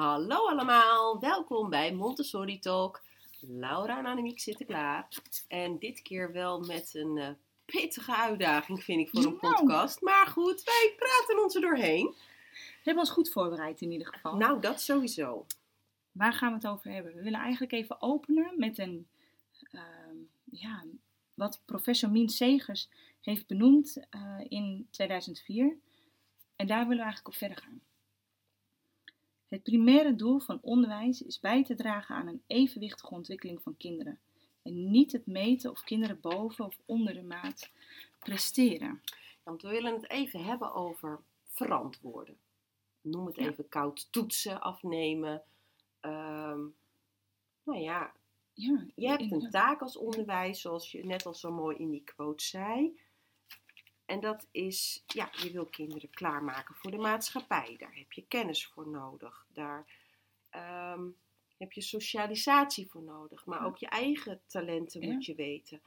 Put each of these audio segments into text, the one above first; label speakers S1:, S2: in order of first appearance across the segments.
S1: Hallo allemaal, welkom bij Montessori Talk. Laura en Annemiek zitten klaar. En dit keer wel met een uh, pittige uitdaging, vind ik, voor een
S2: Nou.
S1: podcast. Maar goed, wij praten ons er doorheen.
S2: We hebben ons goed voorbereid in ieder geval.
S1: Nou, dat sowieso.
S2: Waar gaan we het over hebben? We willen eigenlijk even openen met een, ehm, ja, wat professor Mien Segers heeft benoemd eh, in 2004. En daar willen we eigenlijk op verder gaan. Het primaire doel van onderwijs is bij te dragen aan een evenwichtige ontwikkeling van kinderen. En niet het meten of kinderen boven of onder de maat presteren.
S1: Want we willen het even hebben over verantwoorden. Noem het
S2: Ja.
S1: even koud toetsen, afnemen. Ehm, nou ja,
S2: Ja,
S1: je hebt een taak als onderwijs, zoals je net al zo mooi in die quote zei. En dat is, ja, je wil kinderen klaarmaken voor de maatschappij. Daar heb je kennis voor nodig. Daar ehm, heb je socialisatie voor nodig. Maar ook je eigen talenten moet je weten.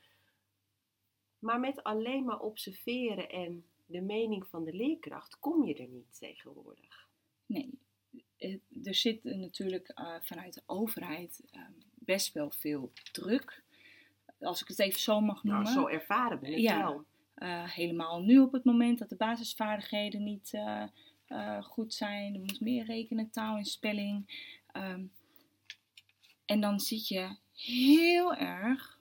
S1: Maar met alleen maar observeren en de mening van de leerkracht kom je er niet tegenwoordig.
S2: Nee, eh, er zit natuurlijk eh, vanuit de overheid eh, best wel veel druk. Als ik het even zo mag noemen.
S1: Nou, zo ervaren we het
S2: Ja.
S1: wel.
S2: Eh, helemaal nu op het moment dat de basisvaardigheden niet eh, eh, goed zijn. Er moet meer rekenen, taal en spelling. Ehm, en dan zit je heel erg,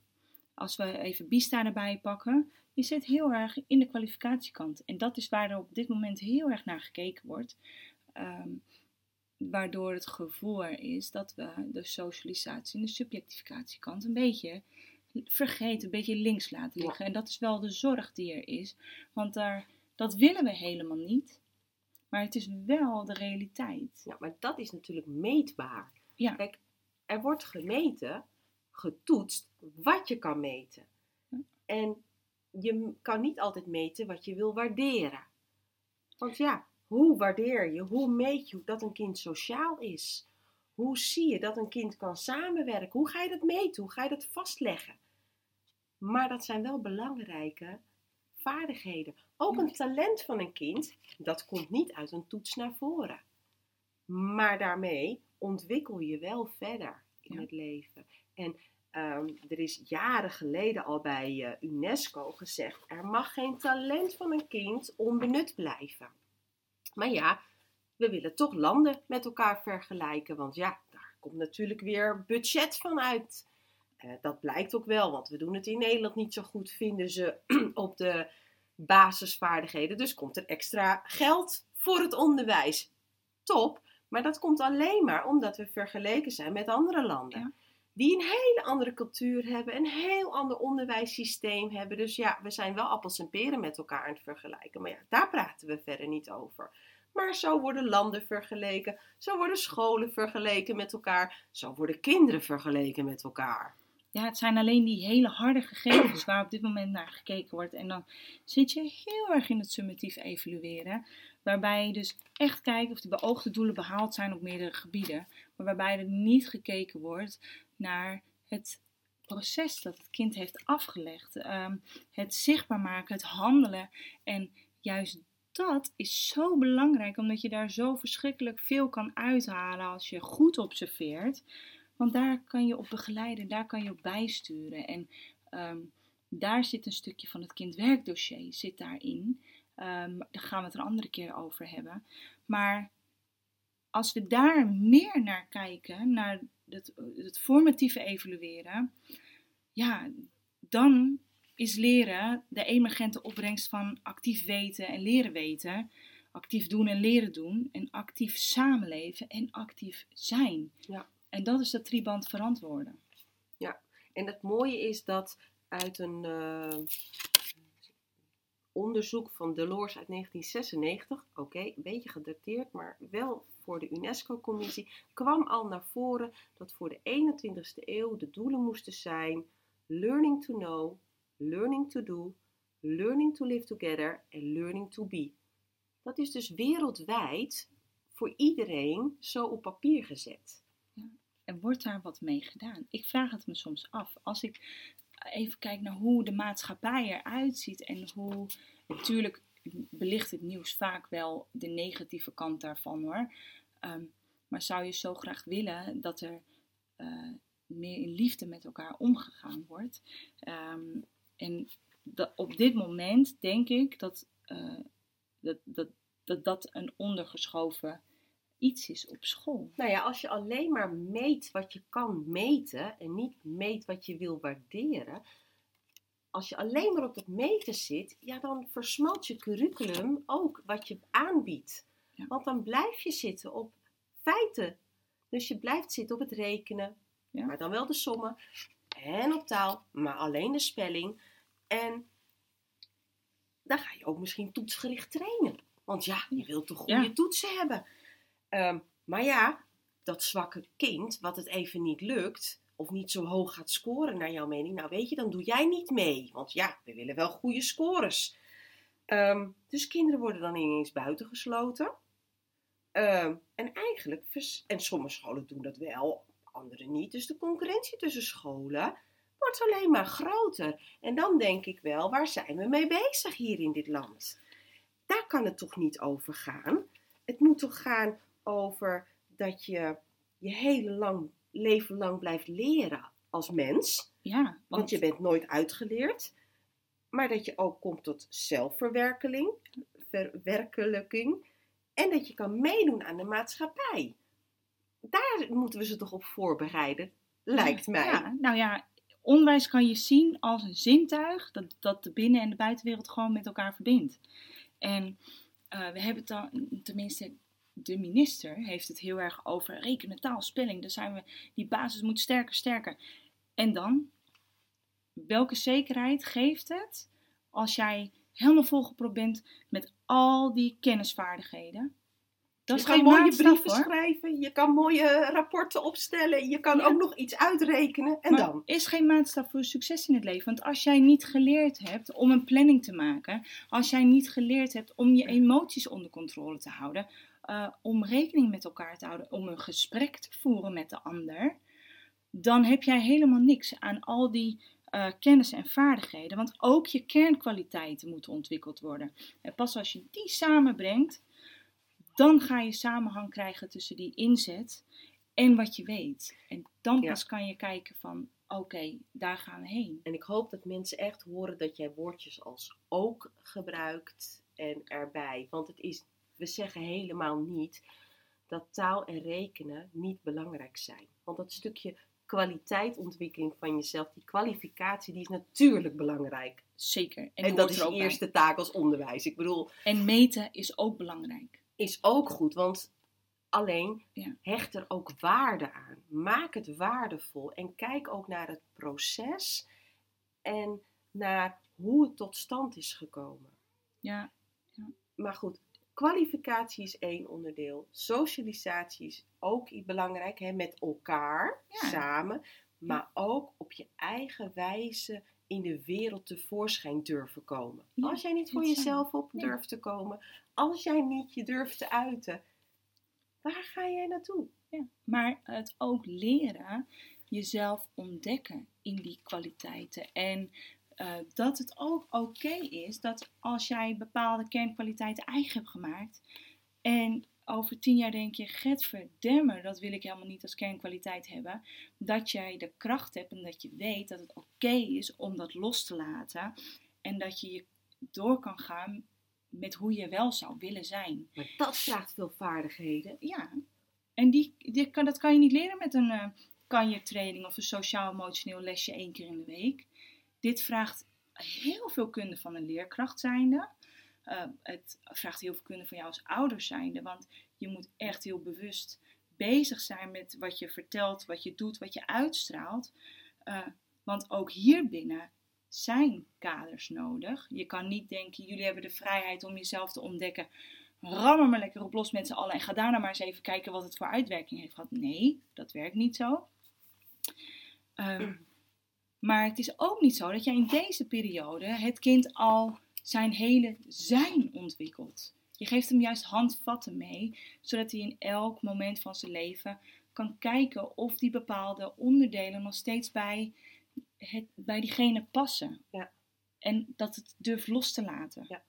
S2: als we even Bista erbij pakken, je zit heel erg in de kwalificatiekant. En dat is waar er op dit moment heel erg naar gekeken wordt. Ehm, waardoor het gevoel is dat we de socialisatie en de subjectificatiekant een beetje vergeten, een beetje links laten
S1: Ja.
S2: liggen. En dat is wel de zorg die er is. Want daar, dat willen we helemaal niet. Maar het is wel de realiteit.
S1: Ja, maar dat is natuurlijk meetbaar.
S2: Ja.
S1: Kijk, er wordt gemeten, getoetst, wat je kan meten.
S2: Ja.
S1: En je kan niet altijd meten wat je wil waarderen. Want ja, hoe waardeer je, hoe meet je dat een kind sociaal is? Hoe zie je dat een kind kan samenwerken? Hoe ga je dat meten? Hoe ga je dat vastleggen? Maar dat zijn wel belangrijke vaardigheden. Ook een talent van een kind, dat komt niet uit een toets naar voren. Maar daarmee ontwikkel je wel verder in
S2: Ja.
S1: het leven. En ehm, er is jaren geleden al bij eh, UNESCO gezegd: er mag geen talent van een kind onbenut blijven. Maar ja, we willen toch landen met elkaar vergelijken, want ja, daar komt natuurlijk weer budget van uit. Eh, dat blijkt ook wel, want we doen het in Nederland niet zo goed, vinden ze op de basisvaardigheden. Dus komt er extra geld voor het onderwijs. Top, maar dat komt alleen maar omdat we vergeleken zijn met andere landen.
S2: Ja.
S1: Die een hele andere cultuur hebben, een heel ander onderwijssysteem hebben. Dus ja, we zijn wel appels en peren met elkaar aan het vergelijken. Maar ja, daar praten we verder niet over. Maar zo worden landen vergeleken, zo worden scholen vergeleken met elkaar, zo worden kinderen vergeleken met elkaar.
S2: Ja, het zijn alleen die hele harde gegevens waar op dit moment naar gekeken wordt. En dan zit je heel erg in het summatief evalueren. Waarbij je dus echt kijkt of de beoogde doelen behaald zijn op meerdere gebieden. Maar waarbij er niet gekeken wordt naar het proces dat het kind heeft afgelegd. Ehm, het zichtbaar maken, het handelen. En juist dat is zo belangrijk, omdat je daar zo verschrikkelijk veel kan uithalen als je goed observeert. Want daar kan je op begeleiden, daar kan je op bijsturen. En ehm, daar zit een stukje van het kindwerkdossier zit daarin. Ehm, daar gaan we het een andere keer over hebben. Maar als we daar meer naar kijken, naar het, het formatieve evalueren, ja, dan is leren de emergente opbrengst van actief weten en leren weten. Actief doen en leren doen. En actief samenleven en actief zijn.
S1: Ja.
S2: En dat is dat trieband verantwoorden.
S1: En het mooie is dat uit een eh, onderzoek van Delors uit 1996, oké, een beetje gedateerd, maar wel voor de UNESCO-commissie, kwam al naar voren dat voor de 21ste eeuw de doelen moesten zijn learning to know, learning to do, learning to live together en learning to be. Dat is dus wereldwijd voor iedereen zo op papier gezet.
S2: En wordt daar wat mee gedaan? Ik vraag het me soms af. Als ik even kijk naar hoe de maatschappij eruit ziet en hoe. Natuurlijk belicht het nieuws vaak wel de negatieve kant daarvan hoor. Ehm, Maar zou je zo graag willen dat er eh, meer in liefde met elkaar omgegaan wordt? Ehm, en dat, op dit moment denk ik dat, eh, dat, dat, dat dat een ondergeschoven iets is op school.
S1: Nou ja, als je alleen maar meet wat je kan meten en niet meet wat je wil waarderen. Als je alleen maar op het meten zit, ja, dan versmalt je curriculum ook wat je aanbiedt.
S2: Ja.
S1: Want dan blijf je zitten op feiten. Dus je blijft zitten op het rekenen,
S2: Ja.
S1: maar dan wel de sommen. En op taal, maar alleen de spelling. En dan ga je ook misschien toetsgericht trainen. Want ja, je wilt toch goede
S2: Ja.
S1: toetsen hebben. Ehm, maar ja, dat zwakke kind, wat het even niet lukt, of niet zo hoog gaat scoren naar jouw mening, nou weet je, dan doe jij niet mee. Want ja, we willen wel goede scores. Ehm, dus kinderen worden dan ineens buitengesloten. Ehm, en eigenlijk, en sommige scholen doen dat wel, andere niet. Dus de concurrentie tussen scholen wordt alleen maar groter. En dan denk ik wel, waar zijn we mee bezig hier in dit land? Daar kan het toch niet over gaan? Het moet toch gaan over dat je je hele lang, leven lang blijft leren als mens.
S2: Ja,
S1: Want
S2: want
S1: je bent nooit uitgeleerd. Maar dat je ook komt tot zelfverwerkeling, verwerkelijking. En dat je kan meedoen aan de maatschappij. Daar moeten we ze toch op voorbereiden, lijkt mij.
S2: Ja, nou ja, onderwijs kan je zien als een zintuig dat, dat de binnen- en de buitenwereld gewoon met elkaar verbindt. En eh, we hebben het dan, tenminste, de minister heeft het heel erg over rekenen, taal, spelling. Daar zijn we, die basis moet sterker, sterker. En dan, welke zekerheid geeft het als jij helemaal volgepropt bent met al die kennisvaardigheden? Dat
S1: je kan mooie brieven
S2: hoor.
S1: schrijven, je kan mooie rapporten opstellen, je kan
S2: Ja.
S1: ook nog iets uitrekenen. En
S2: maar
S1: dan?
S2: is geen maatstaf voor succes in het leven. Want als jij niet geleerd hebt om een planning te maken, als jij niet geleerd hebt om je emoties onder controle te houden, eh, om rekening met elkaar te houden, om een gesprek te voeren met de ander, dan heb jij helemaal niks aan al die eh, kennis en vaardigheden. Want ook je kernkwaliteiten moeten ontwikkeld worden. En pas als je die samenbrengt, dan ga je samenhang krijgen tussen die inzet en wat je weet. En dan
S1: Ja.
S2: pas kan je kijken van, oké, daar gaan we heen.
S1: En ik hoop dat mensen echt horen dat jij woordjes als ook gebruikt en erbij. Want het is, we zeggen helemaal niet dat taal en rekenen niet belangrijk zijn. Want dat stukje kwaliteitontwikkeling van jezelf, die kwalificatie, die is natuurlijk belangrijk.
S2: Zeker. En,
S1: dat is je
S2: bij.
S1: eerste taak als onderwijs. Ik bedoel,
S2: En meten is ook belangrijk.
S1: Is ook goed, want alleen
S2: Ja.
S1: hecht er ook waarde aan. Maak het waardevol en kijk ook naar het proces en naar hoe het tot stand is gekomen.
S2: Ja,
S1: Maar goed, kwalificatie is één onderdeel. Socialisatie is ook belangrijk, hè, met elkaar,
S2: Ja.
S1: samen. Maar ook op je eigen wijze in de wereld tevoorschijn durven komen.
S2: Ja,
S1: als jij niet voor jezelf op
S2: Nee.
S1: durft te komen, als jij niet je durft te uiten, waar ga jij naartoe?
S2: ja. Maar het ook leren, jezelf ontdekken in die kwaliteiten. En eh, dat het ook oké is dat als jij bepaalde kernkwaliteiten eigen hebt gemaakt. En over tien jaar denk je, verdemmer, dat wil ik helemaal niet als kernkwaliteit hebben. Dat jij de kracht hebt en dat je weet dat het oké is om dat los te laten. En dat je je door kan gaan met hoe je wel zou willen zijn.
S1: Maar dat vraagt veel vaardigheden.
S2: Ja, en die, die kan, dat kan je niet leren met een eh kanjertraining of een sociaal-emotioneel lesje één keer in de week. Dit vraagt heel veel kunde van een leerkracht zijnde. Eh, het vraagt heel veel kunde van jou als ouder zijnde, want je moet echt heel bewust bezig zijn met wat je vertelt, wat je doet, wat je uitstraalt. Eh, want ook hier binnen zijn kaders nodig. Je kan niet denken, jullie hebben de vrijheid om jezelf te ontdekken ram er maar lekker op los met z'n allen en ga daarna maar eens even kijken wat het voor uitwerking heeft gehad. Nee, dat werkt niet zo. Ehm, maar het is ook niet zo dat jij in deze periode het kind al zijn hele zijn ontwikkelt. Je geeft hem juist handvatten mee, zodat hij in elk moment van zijn leven kan kijken of die bepaalde onderdelen nog steeds bij, het, bij diegene passen.
S1: Ja.
S2: En dat het durft los te laten.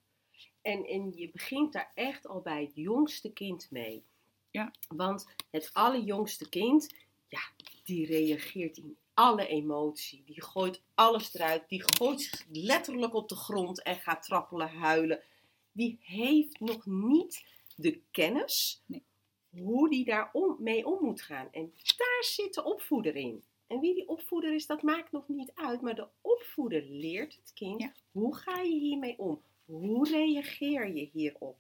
S1: En, en je begint daar echt al bij het jongste kind mee.
S2: Ja.
S1: Want het allerjongste kind, ja, die reageert in alle emotie. Die gooit alles eruit. Die gooit zich letterlijk op de grond en gaat trappelen, huilen. Die heeft nog niet de kennis
S2: Nee.
S1: hoe die daar om, mee om moet gaan. En daar zit de opvoeder in. En wie die opvoeder is, dat maakt nog niet uit. Maar de opvoeder leert het kind,
S2: Ja.
S1: hoe ga je hiermee om? Hoe reageer je hierop?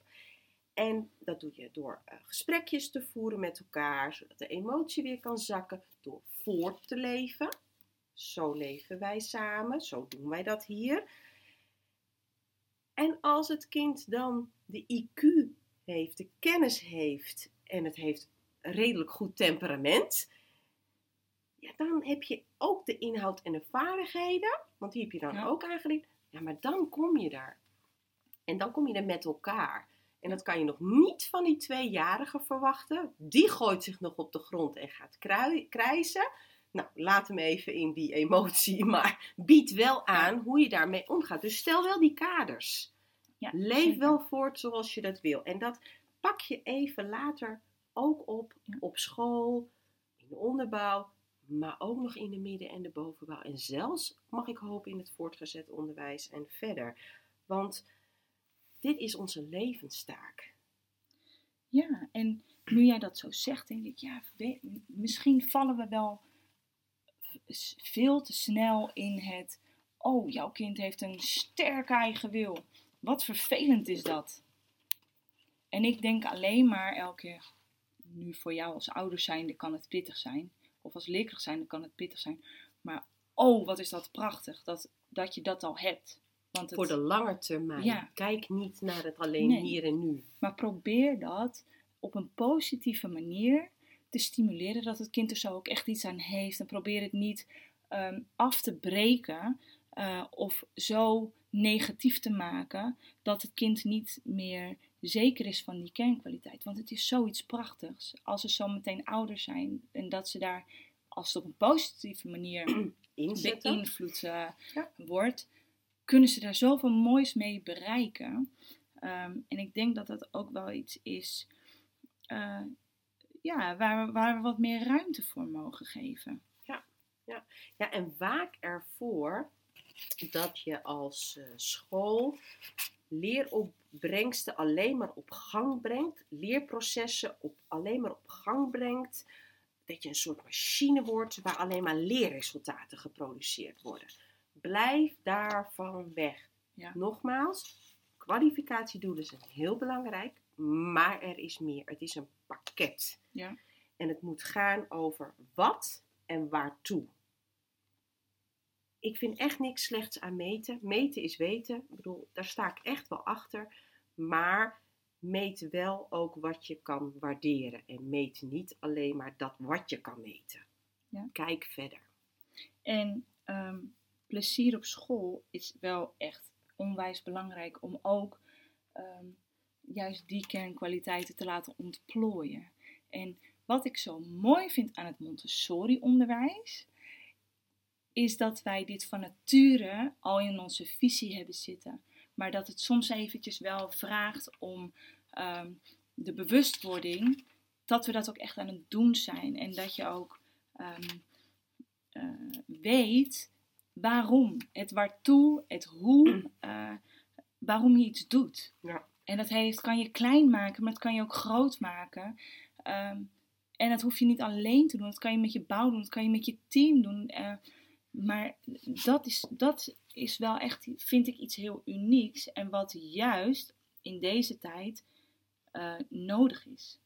S1: En dat doe je door eh, gesprekjes te voeren met elkaar, zodat de emotie weer kan zakken, door voort te leven. Zo leven wij samen, zo doen wij dat hier. En als het kind dan de IQ heeft, de kennis heeft en het heeft een redelijk goed temperament, ja, dan heb je ook de inhoud en de vaardigheden, want die heb je dan
S2: Ja.
S1: ook aangeleerd. Ja, maar dan kom je daar. En dan kom je er met elkaar. En dat kan je nog niet van die tweejarige verwachten. Die gooit zich nog op de grond en gaat krijsen. Nou, laat hem even in die emotie, maar bied wel aan hoe je daarmee omgaat. Dus stel wel die kaders.
S2: Ja,
S1: Leef
S2: zeker.
S1: wel voort zoals je dat wil. En dat pak je even later ook op op school, in de onderbouw, maar ook nog in de midden- en de bovenbouw. En zelfs, mag ik hopen, in het voortgezet onderwijs en verder. Want dit is onze levenstaak.
S2: Ja, en nu jij dat zo zegt, denk ik, ja, misschien vallen we wel veel te snel in het, oh, jouw kind heeft een sterk eigen wil. Wat vervelend is dat. En ik denk alleen maar elke keer, nu voor jou als ouder zijnde kan het pittig zijn, of als leerkracht zijnde kan het pittig zijn, maar oh, wat is dat prachtig, dat, dat je dat al hebt. Want het,
S1: Voor de lange termijn.
S2: Ja.
S1: Kijk niet naar het alleen
S2: Nee.
S1: hier en nu.
S2: Maar probeer dat op een positieve manier te stimuleren, dat het kind er zo ook echt iets aan heeft. En probeer het niet ehm, af te breken eh, of zo negatief te maken dat het kind niet meer zeker is van die kernkwaliteit. Want het is zoiets prachtigs als ze zo meteen ouder zijn en dat ze daar, als het op een positieve manier beïnvloed eh,
S1: Ja.
S2: wordt, kunnen ze daar zoveel moois mee bereiken. Ehm, en ik denk dat dat ook wel iets is eh, ja, waar, we, waar we wat meer ruimte voor mogen geven.
S1: Ja, en waak ervoor dat je als eh, school leeropbrengsten alleen maar op gang brengt, leerprocessen op, alleen maar op gang brengt, dat je een soort machine wordt waar alleen maar leerresultaten geproduceerd worden. Blijf daarvan weg.
S2: Ja.
S1: Nogmaals, kwalificatiedoelen zijn heel belangrijk, maar er is meer. Het is een pakket.
S2: Ja.
S1: En het moet gaan over wat en waartoe. Ik vind echt niks slechts aan meten. Meten is weten. Ik bedoel, daar sta ik echt wel achter. Maar meet wel ook wat je kan waarderen. En meet niet alleen maar dat wat je kan meten.
S2: Ja.
S1: Kijk verder.
S2: En ehm, plezier op school is wel echt onwijs belangrijk om ook ehm, juist die kernkwaliteiten te laten ontplooien. En wat ik zo mooi vind aan het Montessori-onderwijs, is dat wij dit van nature al in onze visie hebben zitten. Maar dat het soms eventjes wel vraagt om ehm, de bewustwording dat we dat ook echt aan het doen zijn. En dat je ook ehm, eh, weet waarom, het waartoe, het hoe, eh, waarom je iets doet.
S1: Ja.
S2: En dat heeft, kan je klein maken, maar dat kan je ook groot maken. Ehm, en dat hoef je niet alleen te doen, dat kan je met je bouw doen, dat kan je met je team doen. eh, maar dat is, dat is wel echt, vind ik, iets heel unieks. En wat juist in deze tijd eh, nodig is.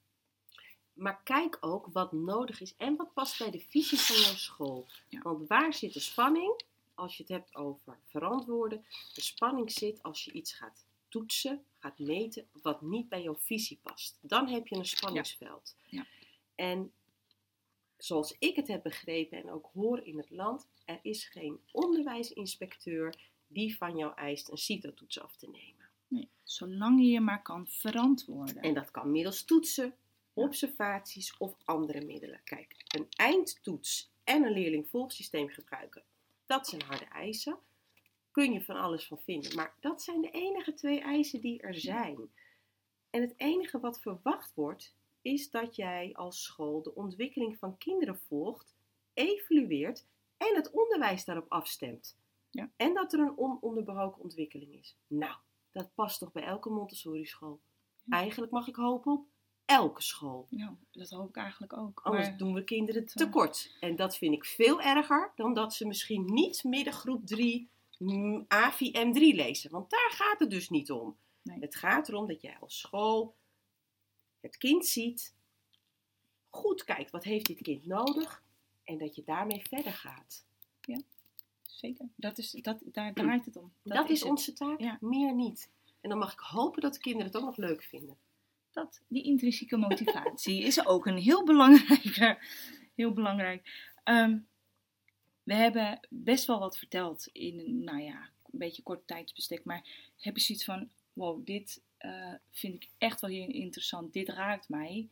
S1: Maar kijk ook wat nodig is en wat past bij de visie van jouw school.
S2: Ja.
S1: Want waar zit de spanning? Als je het hebt over verantwoorden. De spanning zit als je iets gaat toetsen, gaat meten, wat niet bij jouw visie past. Dan heb je een spanningsveld.
S2: Ja.
S1: En zoals ik het heb begrepen en ook hoor in het land, er is geen onderwijsinspecteur die van jou eist een CITO-toets af te nemen.
S2: Nee, zolang je je maar kan verantwoorden.
S1: En dat kan middels toetsen, observaties of andere middelen. Kijk, een eindtoets en een leerlingvolgsysteem gebruiken, dat zijn harde eisen. Kun je van alles van vinden, maar dat zijn de enige twee eisen die er zijn. En het enige wat verwacht wordt, is dat jij als school de ontwikkeling van kinderen volgt, evalueert en het onderwijs daarop afstemt.
S2: Ja.
S1: En dat er een ononderbroken ontwikkeling is. Nou, dat past toch bij elke Montessori-school? Eigenlijk mag ik hopen op elke school.
S2: Ja, dat hoop ik eigenlijk ook.
S1: Anders
S2: Maar-
S1: doen we kinderen
S2: eh,
S1: tekort. En dat vind ik veel erger dan dat ze misschien niet middengroep 3 mm, AVM 3 lezen. Want daar gaat het dus niet om.
S2: Nee.
S1: Het gaat erom dat jij als school het kind ziet, goed kijkt wat heeft dit kind nodig en dat je daarmee verder gaat.
S2: Zeker. Dat is, dat, daar draait het om.
S1: Dat, is onze taak,
S2: Ja.
S1: meer niet. En dan mag ik hopen dat de kinderen het ook nog leuk vinden.
S2: Dat, die intrinsieke motivatie is ook een heel belangrijke. Heel belangrijk. Ehm, we hebben best wel wat verteld in nou ja, een beetje kort tijdsbestek. Maar heb je zoiets van, wow, dit eh, vind ik echt wel heel interessant. Dit raakt mij.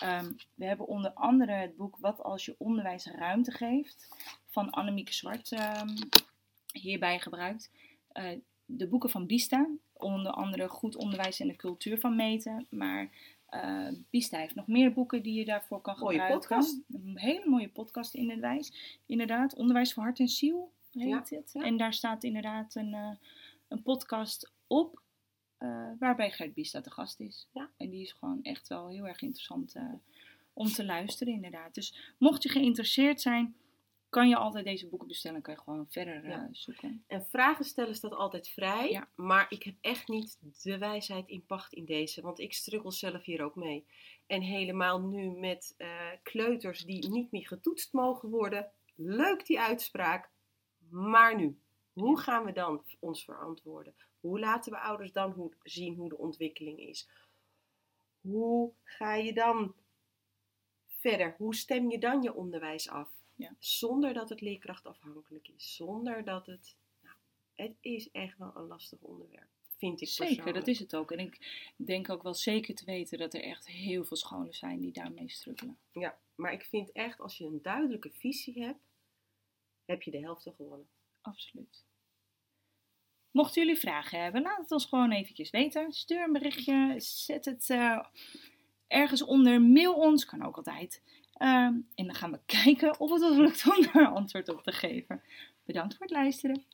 S2: Ehm, we hebben onder andere het boek Wat als je onderwijs ruimte geeft van Annemieke Zwart ehm, hierbij gebruikt. Eh, de boeken van Bista, onder andere Goed onderwijs en de cultuur van meten. Maar Bista heeft nog meer boeken die je daarvoor kan
S1: Mooie
S2: gebruiken.
S1: podcast.
S2: Een hele mooie podcast inderdaad. Inderdaad, Onderwijs voor Hart en Ziel heet
S1: Ja,
S2: het.
S1: ja.
S2: En daar staat inderdaad een, eh, een podcast op eh, waarbij Gert Bista de gast is.
S1: Ja.
S2: En die is gewoon echt wel heel erg interessant om te luisteren inderdaad. Dus mocht je geïnteresseerd zijn, kan je altijd deze boeken bestellen. Kan je gewoon verder eh, zoeken.
S1: En vragen stellen staat altijd vrij.
S2: Ja.
S1: Maar ik heb echt niet de wijsheid in pacht in deze. Want ik struggle zelf hier ook mee. En helemaal nu met eh, kleuters die niet meer getoetst mogen worden. Leuk die uitspraak. Maar nu, hoe gaan we dan ons verantwoorden? Hoe laten we ouders dan hoe, zien hoe de ontwikkeling is? Hoe ga je dan verder? Hoe stem je dan je onderwijs af?
S2: Ja.
S1: Zonder dat het leerkrachtafhankelijk is. Zonder dat het nou, het is echt wel een lastig onderwerp, vind ik
S2: Zeker, dat is het ook. En ik denk ook wel zeker te weten dat er echt heel veel scholen zijn die daarmee struggelen.
S1: Ja, maar ik vind echt, als je een duidelijke visie hebt, heb je de helft al gewonnen.
S2: Absoluut. Mochten jullie vragen hebben, laat het ons gewoon eventjes weten. Stuur een berichtje, zet het eh, ergens onder, mail ons, kan ook altijd. Ehm, en dan gaan we kijken of het ons lukt om daar antwoord op te geven. Bedankt voor het luisteren.